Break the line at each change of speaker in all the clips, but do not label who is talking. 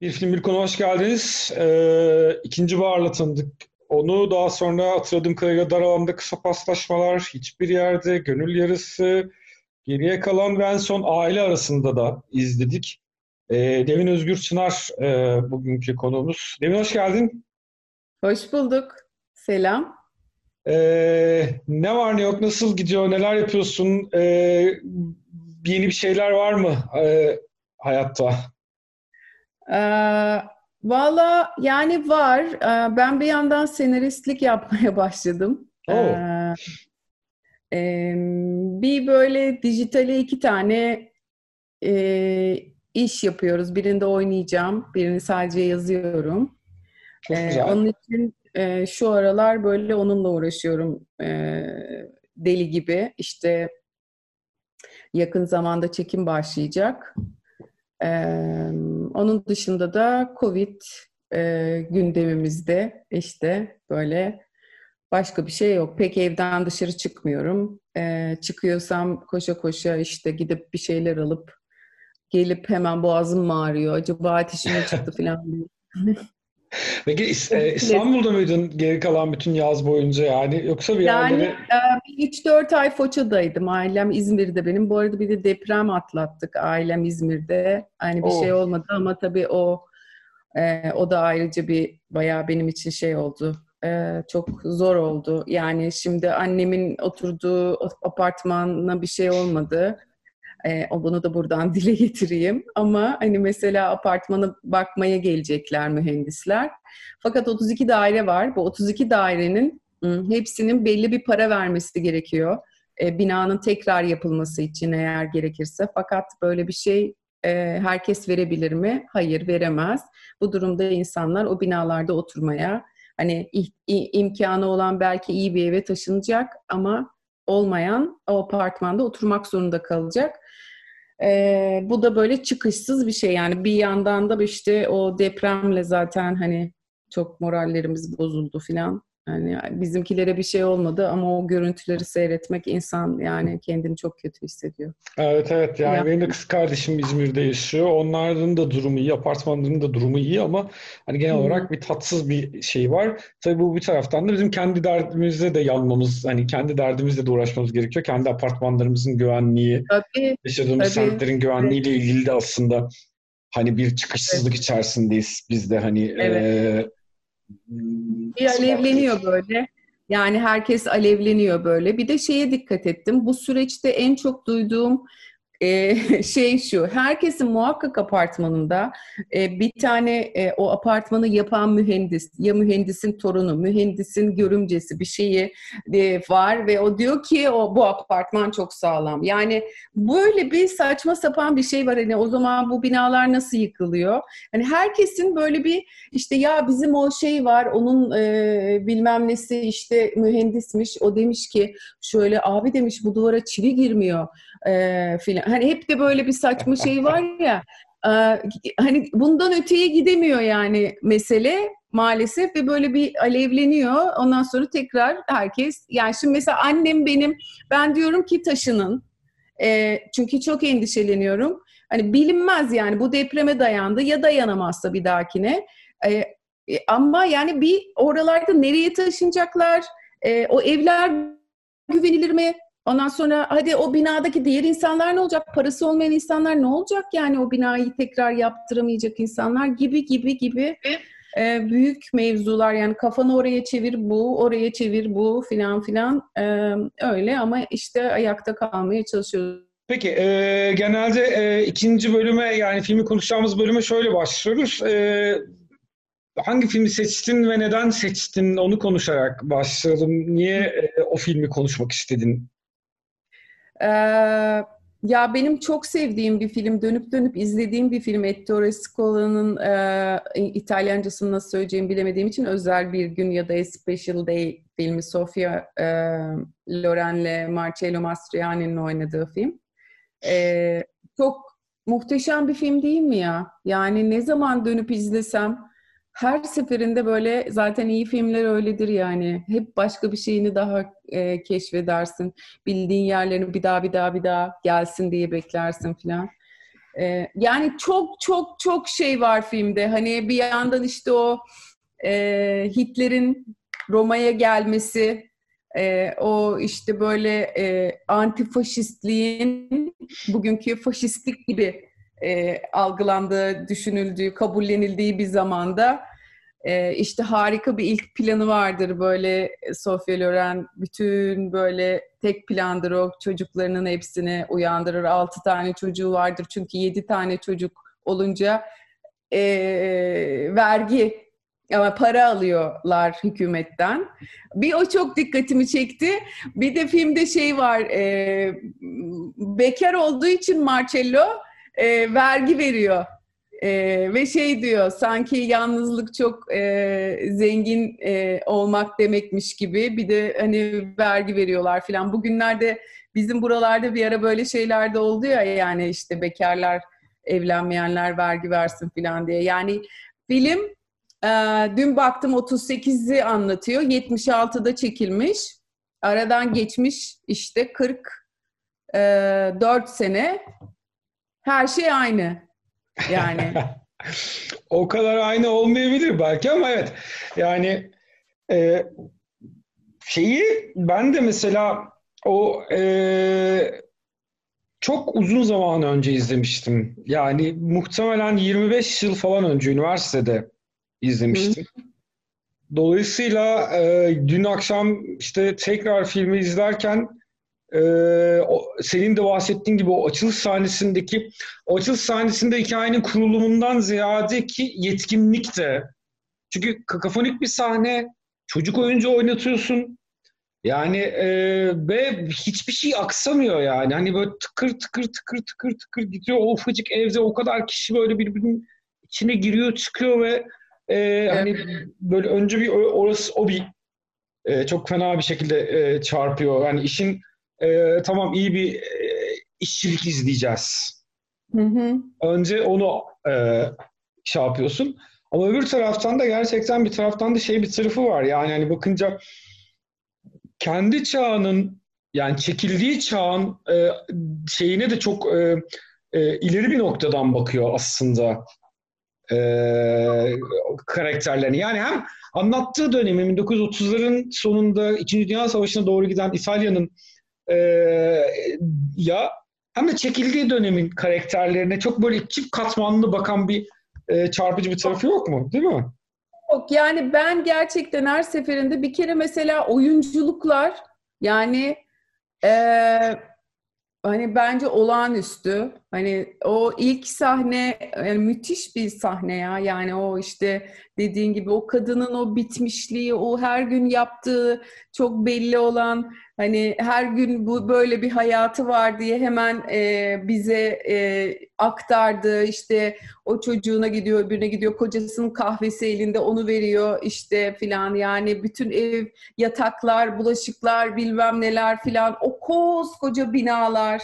Bir film bir konu hoş geldiniz. Ee, ikinci Bahar'la tanıdık. Onu daha sonra hatırladığım kadarıyla dar alanda kısa paslaşmalar, hiçbir yerde, gönül yarısı, geriye kalan ve en son aile arasında da izledik. Ee, Devin Özgür Çınar e, bugünkü konuğumuz. Devin hoş geldin.
Hoş bulduk. Selam.
Ee, ne var ne yok, nasıl gidiyor, neler yapıyorsun? Ee, yeni bir şeyler var mı e, hayatta?
Ee, Valla yani var. Ee, ben bir yandan senaristlik yapmaya başladım.
Oh.
Ee, e, bir böyle dijitale iki tane e, iş yapıyoruz. Birinde oynayacağım, birini sadece yazıyorum.
Çok
Ee,
güzel.
onun için e, şu aralar böyle onunla uğraşıyorum e, deli gibi. İşte yakın zamanda çekim başlayacak. Ee, onun dışında da Covid e, gündemimizde işte böyle başka bir şey yok. Pek evden dışarı çıkmıyorum. Ee, çıkıyorsam koşa koşa işte gidip bir şeyler alıp gelip hemen boğazım ağrıyor? Acaba ateşim çıktı falan.
Peki e, İstanbul'da mıydın geri kalan bütün yaz boyunca yani yoksa bir
Yani
yerlere...
bir 3-4 ay Foça'daydım. Ailem İzmir'de benim. Bu arada bir de deprem atlattık. Ailem İzmir'de. Hani bir
Oh.
şey olmadı ama tabii o e, o da ayrıca bir bayağı benim için şey oldu. E, çok zor oldu. Yani şimdi annemin oturduğu apartmana bir şey olmadı. E, o bunu da buradan dile getireyim. Ama hani mesela apartmana bakmaya gelecekler mühendisler. Fakat 32 daire var. Bu 32 dairenin Hı, Hepsinin belli bir para vermesi gerekiyor. E, binanın tekrar yapılması için eğer gerekirse. Fakat böyle bir şey e, herkes verebilir mi? Hayır, veremez. Bu durumda insanlar o binalarda oturmaya, hani imkanı olan belki iyi bir eve taşınacak ama olmayan o apartmanda oturmak zorunda kalacak. E, bu da böyle çıkışsız bir şey yani bir yandan da işte o depremle zaten hani çok morallerimiz bozuldu filan. Yani bizimkilere bir şey olmadı ama o görüntüleri seyretmek insan yani kendini çok kötü hissediyor.
Evet evet yani
Ya.
benim de kız kardeşim İzmir'de yaşıyor. Onların da durumu iyi, apartmanların da durumu iyi ama hani genel
Hı
olarak bir tatsız bir şey var. Tabii bu bir taraftan da bizim kendi derdimizle de yanmamız, hani kendi derdimizle de uğraşmamız gerekiyor. Kendi apartmanlarımızın güvenliği,
Tabii
yaşadığımız
Tabii,
semtlerin güvenliğiyle ilgili de aslında hani bir çıkışsızlık içerisindeyiz biz de hani
Evet.
eee,
bir alevleniyor böyle. Yani herkes alevleniyor böyle. Bir de şeye dikkat ettim. Bu süreçte en çok duyduğum e, şey şu. Herkesin muhakkak apartmanında e, bir tane e, o apartmanı yapan mühendis ya mühendisin torunu, mühendisin görümcesi bir şeyi e, var ve o diyor ki o bu apartman çok sağlam. Yani böyle bir saçma sapan bir şey var. Hani o zaman bu binalar nasıl yıkılıyor? Hani herkesin böyle bir işte ya bizim o şey var onun e, bilmem nesi işte mühendismiş o demiş ki şöyle abi demiş bu duvara çivi girmiyor e, filan. Hani hep de böyle bir saçma şey var ya e, hani bundan öteye gidemiyor yani mesele maalesef ve böyle bir alevleniyor. Ondan sonra tekrar herkes yani şimdi mesela annem benim ben diyorum ki taşının e, çünkü çok endişeleniyorum. Hani bilinmez yani bu depreme dayandı ya dayanamazsa bir dahakine. E, ama yani bir oralarda nereye taşınacaklar? E, o evler güvenilir mi? Ondan sonra hadi o binadaki diğer insanlar ne olacak? Parası olmayan insanlar ne olacak yani o binayı tekrar yaptıramayacak insanlar gibi gibi gibi e, büyük mevzular yani kafanı oraya çevir bu, oraya çevir bu filan filan e, öyle ama işte ayakta kalmaya çalışıyoruz.
Peki, e, genelde e, ikinci bölüme yani filmi konuşacağımız bölüme şöyle başlıyoruz. E, hangi filmi seçtin ve neden seçtin onu konuşarak başlayalım. Niye e, o filmi konuşmak istedin?
Ee, ya benim çok sevdiğim bir film, dönüp dönüp izlediğim bir film. Ettore Scola'nın e, İtalyancasını nasıl söyleyeceğimi bilemediğim için Özel Bir Gün ya da A Special Day filmi Sofia e, Loren'le Marcello Mastroianni'nin oynadığı film. E, çok muhteşem bir film değil mi ya? Yani ne zaman dönüp izlesem her seferinde böyle zaten iyi filmler öyledir yani. Hep başka bir şeyini daha e, keşfedersin. Bildiğin yerlerini bir daha bir daha bir daha gelsin diye beklersin filan. E, yani çok çok çok şey var filmde. Hani bir yandan işte o e, Hitler'in Roma'ya gelmesi, e, o işte böyle e, antifaşistliğin bugünkü faşistlik gibi e, algılandığı, düşünüldüğü, kabullenildiği bir zamanda e, işte harika bir ilk planı vardır böyle Sofia Loren bütün böyle tek plandır o çocuklarının hepsini uyandırır. Altı tane çocuğu vardır çünkü yedi tane çocuk olunca e, vergi ama para alıyorlar hükümetten. Bir o çok dikkatimi çekti. Bir de filmde şey var, e, bekar olduğu için Marcello e, vergi veriyor. E, ve şey diyor, sanki yalnızlık çok e, zengin e, olmak demekmiş gibi. Bir de hani vergi veriyorlar filan. Bugünlerde bizim buralarda bir ara böyle şeyler de oldu ya yani işte bekarlar, evlenmeyenler vergi versin filan diye. Yani film ee, dün baktım 38'i anlatıyor. 76'da çekilmiş. Aradan geçmiş işte 44 e, sene. Her şey aynı. Yani.
o kadar aynı olmayabilir belki ama evet. Yani e, şeyi ben de mesela o e, çok uzun zaman önce izlemiştim. Yani muhtemelen 25 yıl falan önce üniversitede izlemiştim. Dolayısıyla e, dün akşam işte tekrar filmi izlerken e, o, senin de bahsettiğin gibi o açılış sahnesindeki o açılış sahnesinde hikayenin kurulumundan ziyade ki yetkinlik de. Çünkü kakafonik bir sahne çocuk oyuncu oynatıyorsun. Yani e, ve hiçbir şey aksamıyor yani. Hani böyle tıkır tıkır tıkır tıkır tıkır gidiyor. O ufacık evde o kadar kişi böyle birbirinin içine giriyor çıkıyor ve e, hani böyle önce bir orası o bir e, çok fena bir şekilde e, çarpıyor. Yani işin e, tamam iyi bir e, işçilik izleyeceğiz. Hı hı. Önce onu e, şey yapıyorsun. Ama öbür taraftan da gerçekten bir taraftan da şey bir tarafı var. Yani hani bakınca kendi çağının yani çekildiği çağın e, şeyine de çok e, e, ileri bir noktadan bakıyor aslında e, karakterlerini. Yani hem anlattığı dönemi 1930'ların sonunda İkinci Dünya Savaşı'na doğru giden İtalya'nın e, ya hem de çekildiği dönemin karakterlerine çok böyle çift katmanlı bakan bir e, çarpıcı bir tarafı yok mu? Değil mi?
Yok yani ben gerçekten her seferinde bir kere mesela oyunculuklar yani e, hani bence olağanüstü. Hani o ilk sahne yani müthiş bir sahne ya. Yani o işte dediğin gibi o kadının o bitmişliği, o her gün yaptığı çok belli olan hani her gün bu böyle bir hayatı var diye hemen e, bize e, aktardı. İşte o çocuğuna gidiyor, öbürüne gidiyor, kocasının kahvesi elinde onu veriyor işte filan. Yani bütün ev, yataklar, bulaşıklar, bilmem neler filan. O koskoca binalar.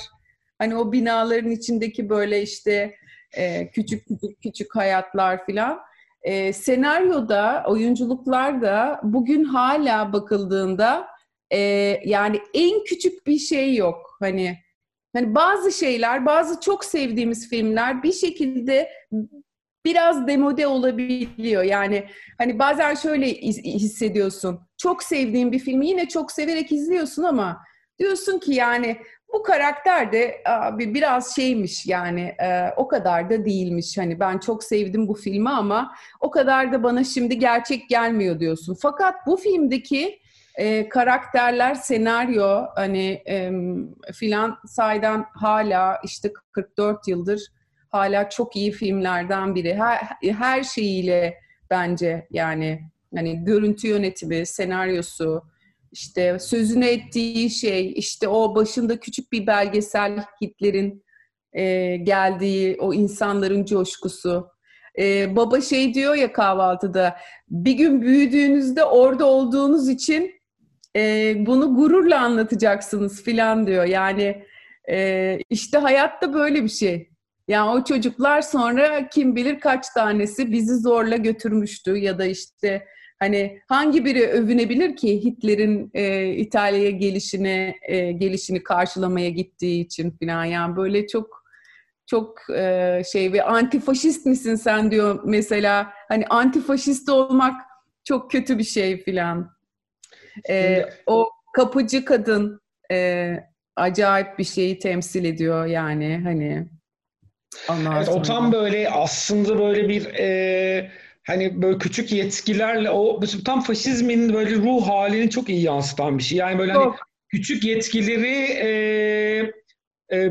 Hani o binaların içindeki böyle işte e, küçük küçük küçük hayatlar filan. E, senaryoda, oyunculuklarda bugün hala bakıldığında e, yani en küçük bir şey yok. Hani hani bazı şeyler, bazı çok sevdiğimiz filmler bir şekilde biraz demode olabiliyor. Yani hani bazen şöyle hissediyorsun. Çok sevdiğin bir filmi yine çok severek izliyorsun ama diyorsun ki yani bu karakter de abi biraz şeymiş yani e, o kadar da değilmiş. Hani ben çok sevdim bu filmi ama o kadar da bana şimdi gerçek gelmiyor diyorsun. Fakat bu filmdeki e, karakterler, senaryo hani e, filan saydan hala işte 44 yıldır hala çok iyi filmlerden biri. Her, her şeyiyle bence yani hani görüntü yönetimi, senaryosu, işte sözünü ettiği şey, işte o başında küçük bir belgesel Hitler'in e, geldiği o insanların coşkusu. E, baba şey diyor ya kahvaltıda, bir gün büyüdüğünüzde orada olduğunuz için e, bunu gururla anlatacaksınız filan diyor. Yani e, işte hayatta böyle bir şey. Yani o çocuklar sonra kim bilir kaç tanesi bizi zorla götürmüştü ya da işte Hani hangi biri övünebilir ki Hitler'in e, İtalya'ya gelişine e, gelişini karşılamaya gittiği için falan yani böyle çok çok e, şey ve antifaşist misin sen diyor mesela. Hani antifaşist olmak çok kötü bir şey filan. E, o kapıcı kadın e, acayip bir şeyi temsil ediyor yani hani.
Evet, o tam böyle aslında böyle bir e, hani böyle küçük yetkilerle o tam faşizmin böyle ruh halini çok iyi yansıtan bir şey. Yani böyle hani küçük yetkileri e, e,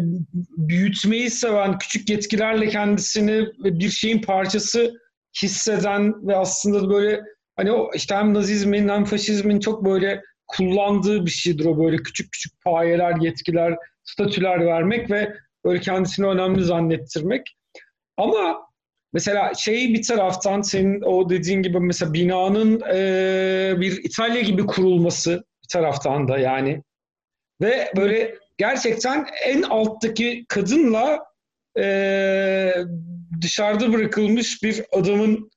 büyütmeyi seven, küçük yetkilerle kendisini bir şeyin parçası hisseden ve aslında böyle hani o işte hem nazizmin hem faşizmin çok böyle kullandığı bir şeydir o böyle küçük küçük payeler, yetkiler, statüler vermek ve böyle kendisini önemli zannettirmek. Ama mesela şey bir taraftan senin o dediğin gibi mesela binanın e, bir İtalya gibi kurulması bir taraftan da yani ve böyle gerçekten en alttaki kadınla e, dışarıda bırakılmış bir adamın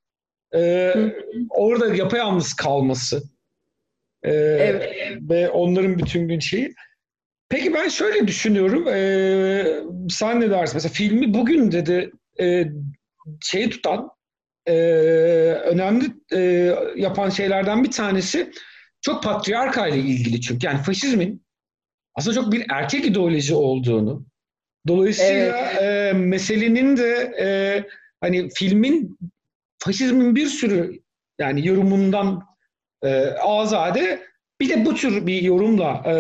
e, orada yapayalnız kalması e, evet. ve onların bütün gün şeyi. Peki ben şöyle düşünüyorum. E, sen ne dersin? Mesela filmi bugün dedi e, şeyi tutan e, önemli e, yapan şeylerden bir tanesi çok patriarka ile ilgili çünkü. Yani faşizmin aslında çok bir erkek ideoloji olduğunu dolayısıyla evet. e, meselenin de e, hani filmin faşizmin bir sürü yani yorumundan e, azade bir de bu tür bir yorumla e,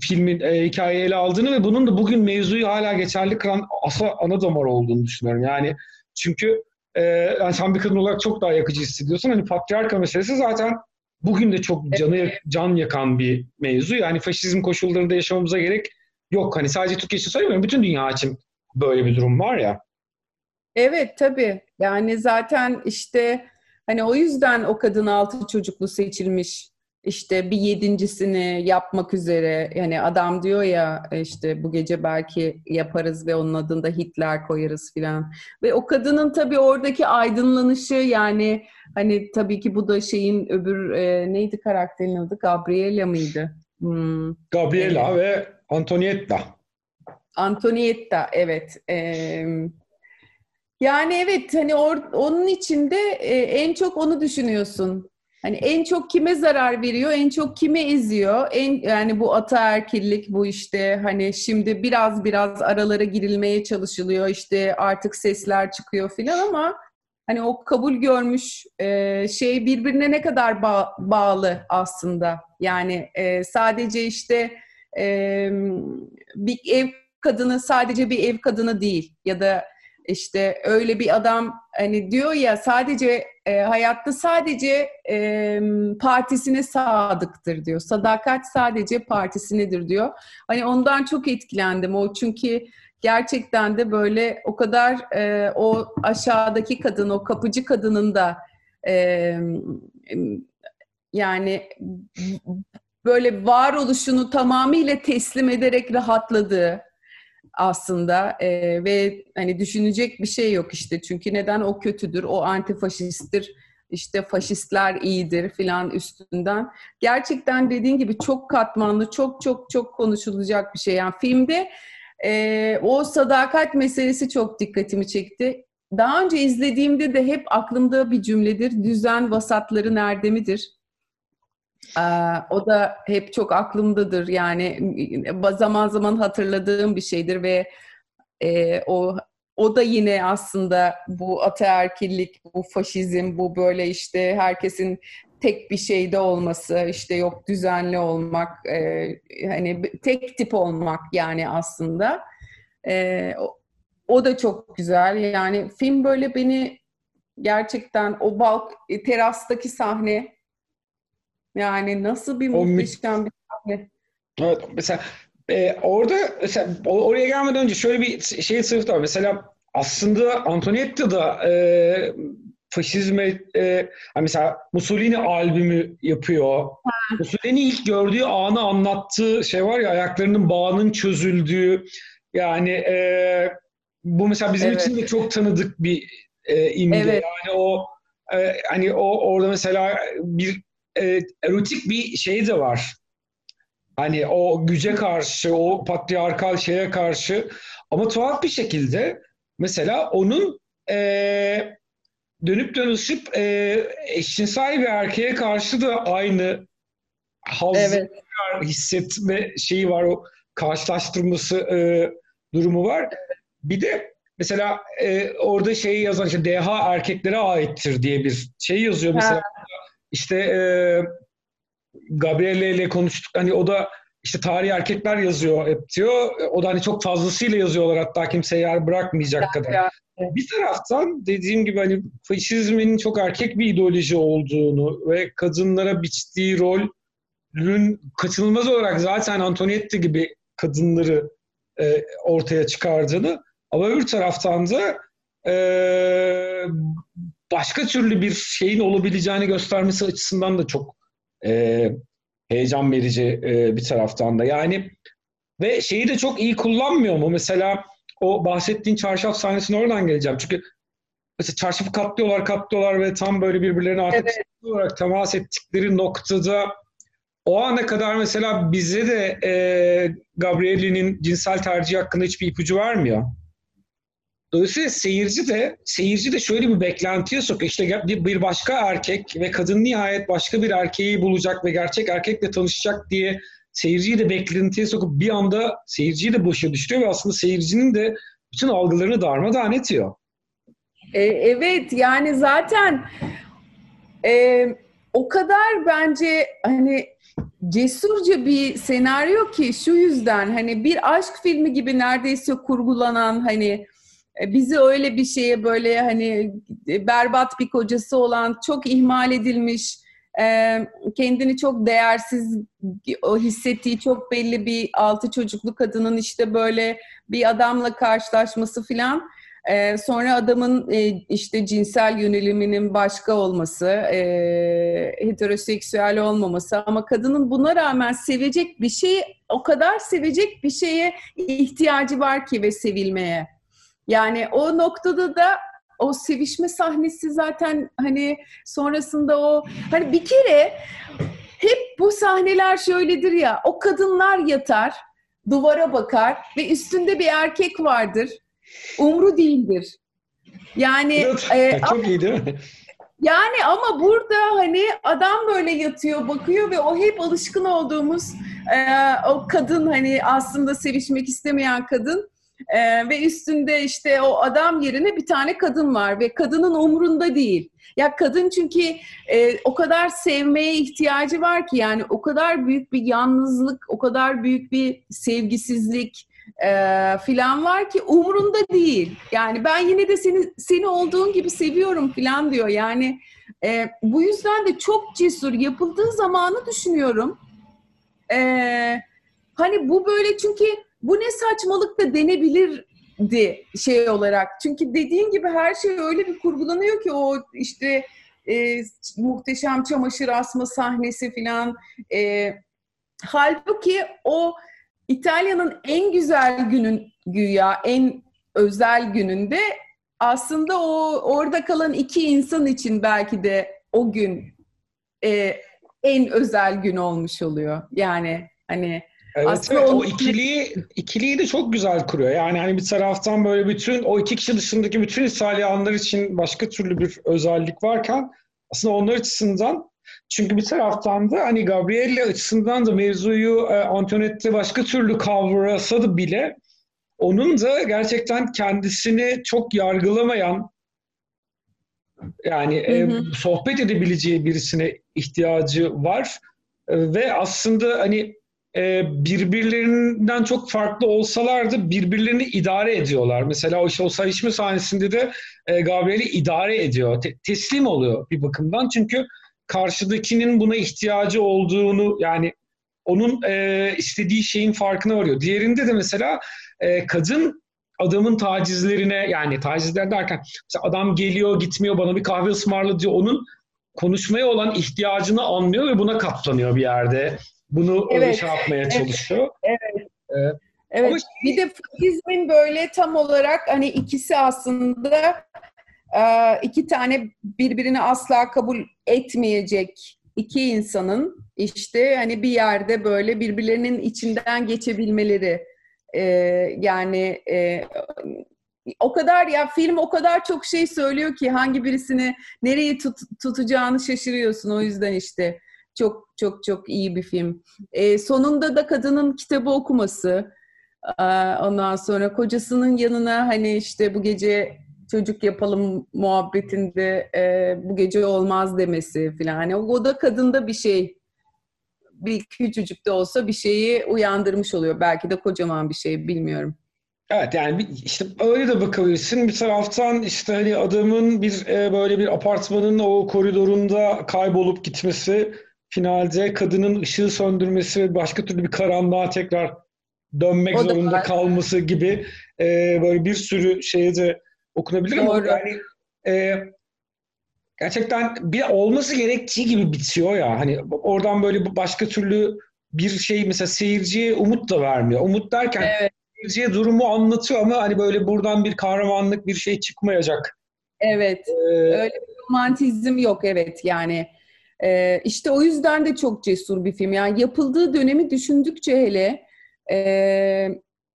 filmin e, hikayeyi ele aldığını ve bunun da bugün mevzuyu hala geçerli kılan asla ana damar olduğunu düşünüyorum. Yani çünkü e, yani sen bir kadın olarak çok daha yakıcı hissediyorsun. Hani patriarka meselesi zaten bugün de çok canı can yakan bir mevzu. Yani faşizm koşullarında yaşamamıza gerek yok. Hani sadece Türkiye için söylemiyorum. Bütün dünya için böyle bir durum var ya.
Evet tabii. Yani zaten işte hani o yüzden o kadın altı çocuklu seçilmiş işte bir yedincisini yapmak üzere yani adam diyor ya işte bu gece belki yaparız ve onun adında Hitler koyarız filan ve o kadının tabii oradaki aydınlanışı yani hani tabii ki bu da şeyin öbür e, neydi karakterin adı Gabriela mıydı?
Hmm. Gabriela evet. ve Antonietta.
Antonietta evet. Ee, yani evet hani or, onun içinde e, en çok onu düşünüyorsun. Hani en çok kime zarar veriyor, en çok kime eziyor? En yani bu ataerkillik bu işte hani şimdi biraz biraz aralara girilmeye çalışılıyor. işte artık sesler çıkıyor filan ama hani o kabul görmüş e, şey birbirine ne kadar ba- bağlı aslında. Yani e, sadece işte e, bir ev kadını sadece bir ev kadını değil ya da işte öyle bir adam hani diyor ya sadece e, hayatta sadece e, partisine sadıktır diyor. Sadakat sadece partisinedir diyor. Hani ondan çok etkilendim. O çünkü gerçekten de böyle o kadar e, o aşağıdaki kadın, o kapıcı kadının da e, yani böyle varoluşunu tamamıyla teslim ederek rahatladığı aslında e, ve hani düşünecek bir şey yok işte çünkü neden o kötüdür, o antifaşisttir, işte faşistler iyidir filan üstünden. Gerçekten dediğin gibi çok katmanlı, çok çok çok konuşulacak bir şey. Yani filmde e, o sadakat meselesi çok dikkatimi çekti. Daha önce izlediğimde de hep aklımda bir cümledir. Düzen vasatları nerede midir? O da hep çok aklımdadır. Yani zaman zaman hatırladığım bir şeydir ve e, o o da yine aslında bu ataerkillik, bu faşizm, bu böyle işte herkesin tek bir şeyde olması, işte yok düzenli olmak, e, hani tek tip olmak yani aslında. E, o, o da çok güzel. Yani film böyle beni gerçekten o balk terastaki sahne yani nasıl bir muhteşem bir sahne.
Evet mesela e, orada mesela oraya gelmeden önce şöyle bir şey sırf var. Mesela aslında Antonietta da e, faşizme e, hani mesela Mussolini albümü yapıyor. Ha. Mussolini ilk gördüğü anı anlattığı şey var ya ayaklarının bağının çözüldüğü yani e, bu mesela bizim evet. için de çok tanıdık bir e, imge. Evet. Yani o e, hani o orada mesela bir e, erotik bir şey de var. Hani o güce karşı, o patriarkal şeye karşı. Ama tuhaf bir şekilde mesela onun e, dönüp dönüşüp e, eşcinsel bir erkeğe karşı da aynı haz evet. hissetme şeyi var. O karşılaştırması e, durumu var. Bir de mesela e, orada şeyi yazan işte DH erkeklere aittir diye bir şey yazıyor mesela. Ha. İşte e, Gabriele ile konuştuk. Hani o da işte tarih erkekler yazıyor hep diyor. O da hani çok fazlasıyla yazıyorlar hatta kimseye yer bırakmayacak ya, kadar. Ya. Bir taraftan dediğim gibi hani faşizmin çok erkek bir ideoloji olduğunu ve kadınlara biçtiği rolün kaçınılmaz olarak zaten Antonietti gibi kadınları e, ortaya çıkardığını ama öbür taraftan da e, başka türlü bir şeyin olabileceğini göstermesi açısından da çok e, heyecan verici e, bir taraftan da. Yani ve şeyi de çok iyi kullanmıyor mu? Mesela o bahsettiğin çarşaf sahnesine oradan geleceğim. Çünkü mesela çarşafı katlıyorlar, katlıyorlar ve tam böyle birbirlerine artık evet. olarak temas ettikleri noktada o ana kadar mesela bize de e, Gabrielli'nin cinsel tercih hakkında hiçbir ipucu vermiyor. Dolayısıyla seyirci de seyirci de şöyle bir beklentiye sokuyor. İşte bir başka erkek ve kadın nihayet başka bir erkeği bulacak ve gerçek erkekle tanışacak diye seyirciyi de beklentiye sokup bir anda seyirciyi de boşa düşürüyor ve aslında seyircinin de bütün algılarını darmadağın ediyor.
E, evet yani zaten e, o kadar bence hani cesurca bir senaryo ki şu yüzden hani bir aşk filmi gibi neredeyse kurgulanan hani bizi öyle bir şeye böyle hani berbat bir kocası olan çok ihmal edilmiş e, kendini çok değersiz o hissettiği çok belli bir altı çocuklu kadının işte böyle bir adamla karşılaşması filan e, sonra adamın işte cinsel yöneliminin başka olması, heteroseksüel olmaması ama kadının buna rağmen sevecek bir şey, o kadar sevecek bir şeye ihtiyacı var ki ve sevilmeye. Yani o noktada da o sevişme sahnesi zaten hani sonrasında o hani bir kere hep bu sahneler şöyledir ya o kadınlar yatar duvara bakar ve üstünde bir erkek vardır umru değildir. Yani
e, çok iyi değil mi?
Yani ama burada hani adam böyle yatıyor, bakıyor ve o hep alışkın olduğumuz e, o kadın hani aslında sevişmek istemeyen kadın ee, ve üstünde işte o adam yerine bir tane kadın var ve kadının umrunda değil. Ya kadın çünkü e, o kadar sevmeye ihtiyacı var ki yani o kadar büyük bir yalnızlık, o kadar büyük bir sevgisizlik e, filan var ki umrunda değil. Yani ben yine de seni seni olduğun gibi seviyorum filan diyor. Yani e, bu yüzden de çok cesur yapıldığı zamanı düşünüyorum. E, hani bu böyle çünkü bu ne saçmalık da denebilirdi şey olarak. Çünkü dediğin gibi her şey öyle bir kurgulanıyor ki o işte e, muhteşem çamaşır asma sahnesi filan. E, halbuki o İtalya'nın en güzel günün güya en özel gününde aslında o orada kalan iki insan için belki de o gün e, en özel gün olmuş oluyor. Yani hani
Evet, Aslında evet o ikiliyi ikiliyi de çok güzel kuruyor. Yani hani bir taraftan böyle bütün o iki kişi dışındaki bütün İtalyanlar için başka türlü bir özellik varken aslında onlar açısından çünkü bir taraftan da hani Gabrielle açısından da mevzuyu e, Antoinette başka türlü kavrasa da bile onun da gerçekten kendisini çok yargılamayan yani e, hı hı. E, sohbet edebileceği birisine ihtiyacı var. E, ve aslında hani birbirlerinden çok farklı olsalar da birbirlerini idare ediyorlar. Mesela o, o sayışma sahnesinde de e, Gabriel'i idare ediyor. Te- teslim oluyor bir bakımdan. Çünkü karşıdakinin buna ihtiyacı olduğunu yani onun e, istediği şeyin farkına varıyor. Diğerinde de mesela e, kadın adamın tacizlerine yani tacizler derken adam geliyor gitmiyor bana bir kahve ısmarla diyor. Onun konuşmaya olan ihtiyacını anlıyor ve buna katlanıyor bir yerde bunu evet. şey yapmaya çalışıyor.
Evet. evet. Evet. Ama bir de faşizmin böyle tam olarak hani ikisi aslında e, iki tane birbirini asla kabul etmeyecek iki insanın işte hani bir yerde böyle birbirlerinin içinden geçebilmeleri e, yani e, o kadar ya film o kadar çok şey söylüyor ki hangi birisini nereye tut, tutacağını şaşırıyorsun o yüzden işte çok çok çok iyi bir film. E, sonunda da kadının kitabı okuması e, ondan sonra kocasının yanına hani işte bu gece çocuk yapalım muhabbetinde e, bu gece olmaz demesi falan. Hani o da kadında bir şey bir küçücük de olsa bir şeyi uyandırmış oluyor. Belki de kocaman bir şey bilmiyorum.
Evet yani işte öyle de bakabilirsin. Bir taraftan işte hani adamın bir e, böyle bir apartmanın o koridorunda kaybolup gitmesi, finalde kadının ışığı söndürmesi ve başka türlü bir karanlığa tekrar dönmek o zorunda kalması gibi e, böyle bir sürü şeye de okunabilir Doğru. ama yani e, gerçekten bir olması gerektiği gibi bitiyor ya. Hani oradan böyle başka türlü bir şey mesela seyirciye umut da vermiyor. Umut derken evet. seyirciye durumu anlatıyor ama hani böyle buradan bir kahramanlık bir şey çıkmayacak.
Evet. Ee, öyle bir romantizm yok evet yani. Ee, işte o yüzden de çok cesur bir film. Yani yapıldığı dönemi düşündükçe hele e,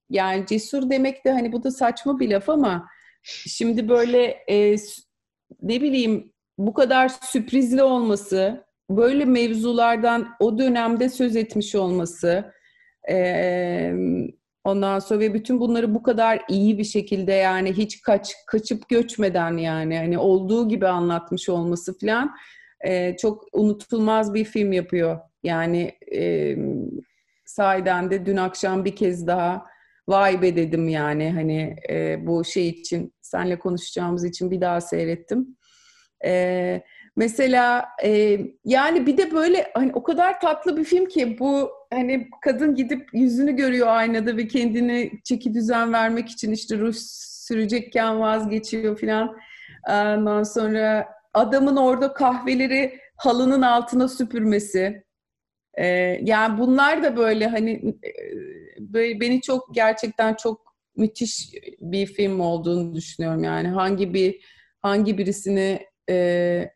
yani cesur demek de hani bu da saçma bir laf ama şimdi böyle e, ne bileyim bu kadar sürprizli olması, böyle mevzulardan o dönemde söz etmiş olması, e, ondan sonra ve bütün bunları bu kadar iyi bir şekilde yani hiç kaç kaçıp göçmeden yani hani olduğu gibi anlatmış olması falan e, çok unutulmaz bir film yapıyor. Yani e, sahiden de dün akşam bir kez daha vay be dedim yani hani e, bu şey için senle konuşacağımız için bir daha seyrettim. E, mesela e, yani bir de böyle hani o kadar tatlı bir film ki bu hani kadın gidip yüzünü görüyor aynada ve kendini çeki düzen vermek için işte ruj sürecekken vazgeçiyor filan. Ondan sonra adamın orada kahveleri halının altına süpürmesi. Ee, yani bunlar da böyle hani böyle beni çok gerçekten çok müthiş bir film olduğunu düşünüyorum. Yani hangi bir hangi birisini e,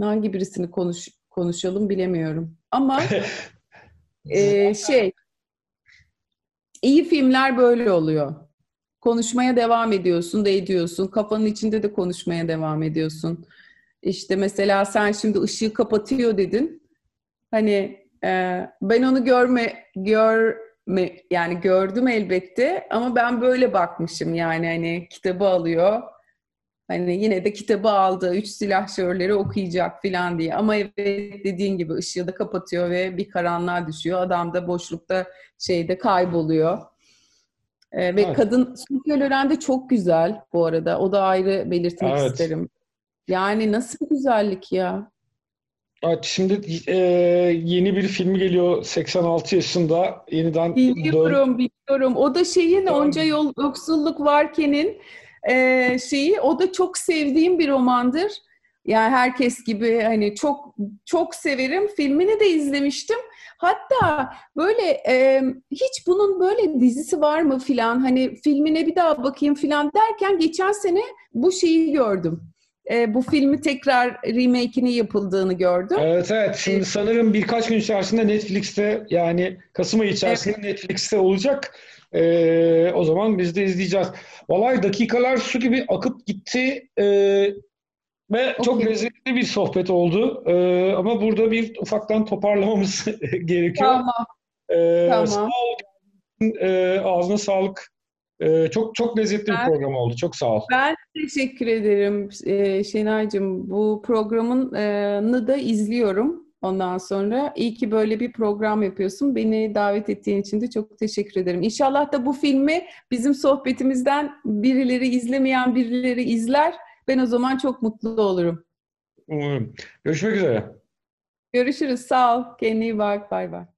hangi birisini konuş konuşalım bilemiyorum. Ama e, şey iyi filmler böyle oluyor. Konuşmaya devam ediyorsun da ediyorsun. Kafanın içinde de konuşmaya devam ediyorsun. İşte mesela sen şimdi ışığı kapatıyor dedin. Hani e, ben onu görme görme yani gördüm elbette ama ben böyle bakmışım yani hani kitabı alıyor Hani yine de kitabı aldı, üç silahşörleri okuyacak falan diye. Ama evet dediğin gibi ışığı da kapatıyor ve bir karanlığa düşüyor. Adam da boşlukta şeyde kayboluyor. Ee, ve evet. kadın Sofia Loren de çok güzel bu arada. O da ayrı belirtmek evet. isterim. Yani nasıl bir güzellik ya.
Evet, şimdi e, yeni bir film geliyor 86 yaşında yeniden
biliyorum dön- biliyorum o da şeyin onca yol yoksulluk varkenin e, şeyi o da çok sevdiğim bir romandır. Yani herkes gibi hani çok çok severim. Filmini de izlemiştim. Hatta böyle e, hiç bunun böyle dizisi var mı filan hani filmine bir daha bakayım filan derken geçen sene bu şeyi gördüm. E, bu filmi tekrar remake'ini yapıldığını gördüm.
Evet evet. Şimdi sanırım birkaç gün içerisinde Netflix'te yani Kasım ayı içerisinde evet. Netflix'te olacak. E, o zaman biz de izleyeceğiz. Vallahi dakikalar su gibi akıp gitti e, ve okay. çok lezzetli bir sohbet oldu. E, ama burada bir ufaktan toparlamamız gerekiyor.
Tamam. E, tamam.
Sağ ol. E, ağzına sağlık. E, çok çok lezzetli ben, bir program oldu. Çok sağ ol.
Ben teşekkür ederim e, Şenay'cığım. Bu programını da izliyorum. Ondan sonra iyi ki böyle bir program yapıyorsun. Beni davet ettiğin için de çok teşekkür ederim. İnşallah da bu filmi bizim sohbetimizden birileri izlemeyen birileri izler. Ben o zaman çok mutlu olurum.
Umarım. Görüşmek üzere.
Görüşürüz. Sağ ol. Kendine iyi bak. Bay bay.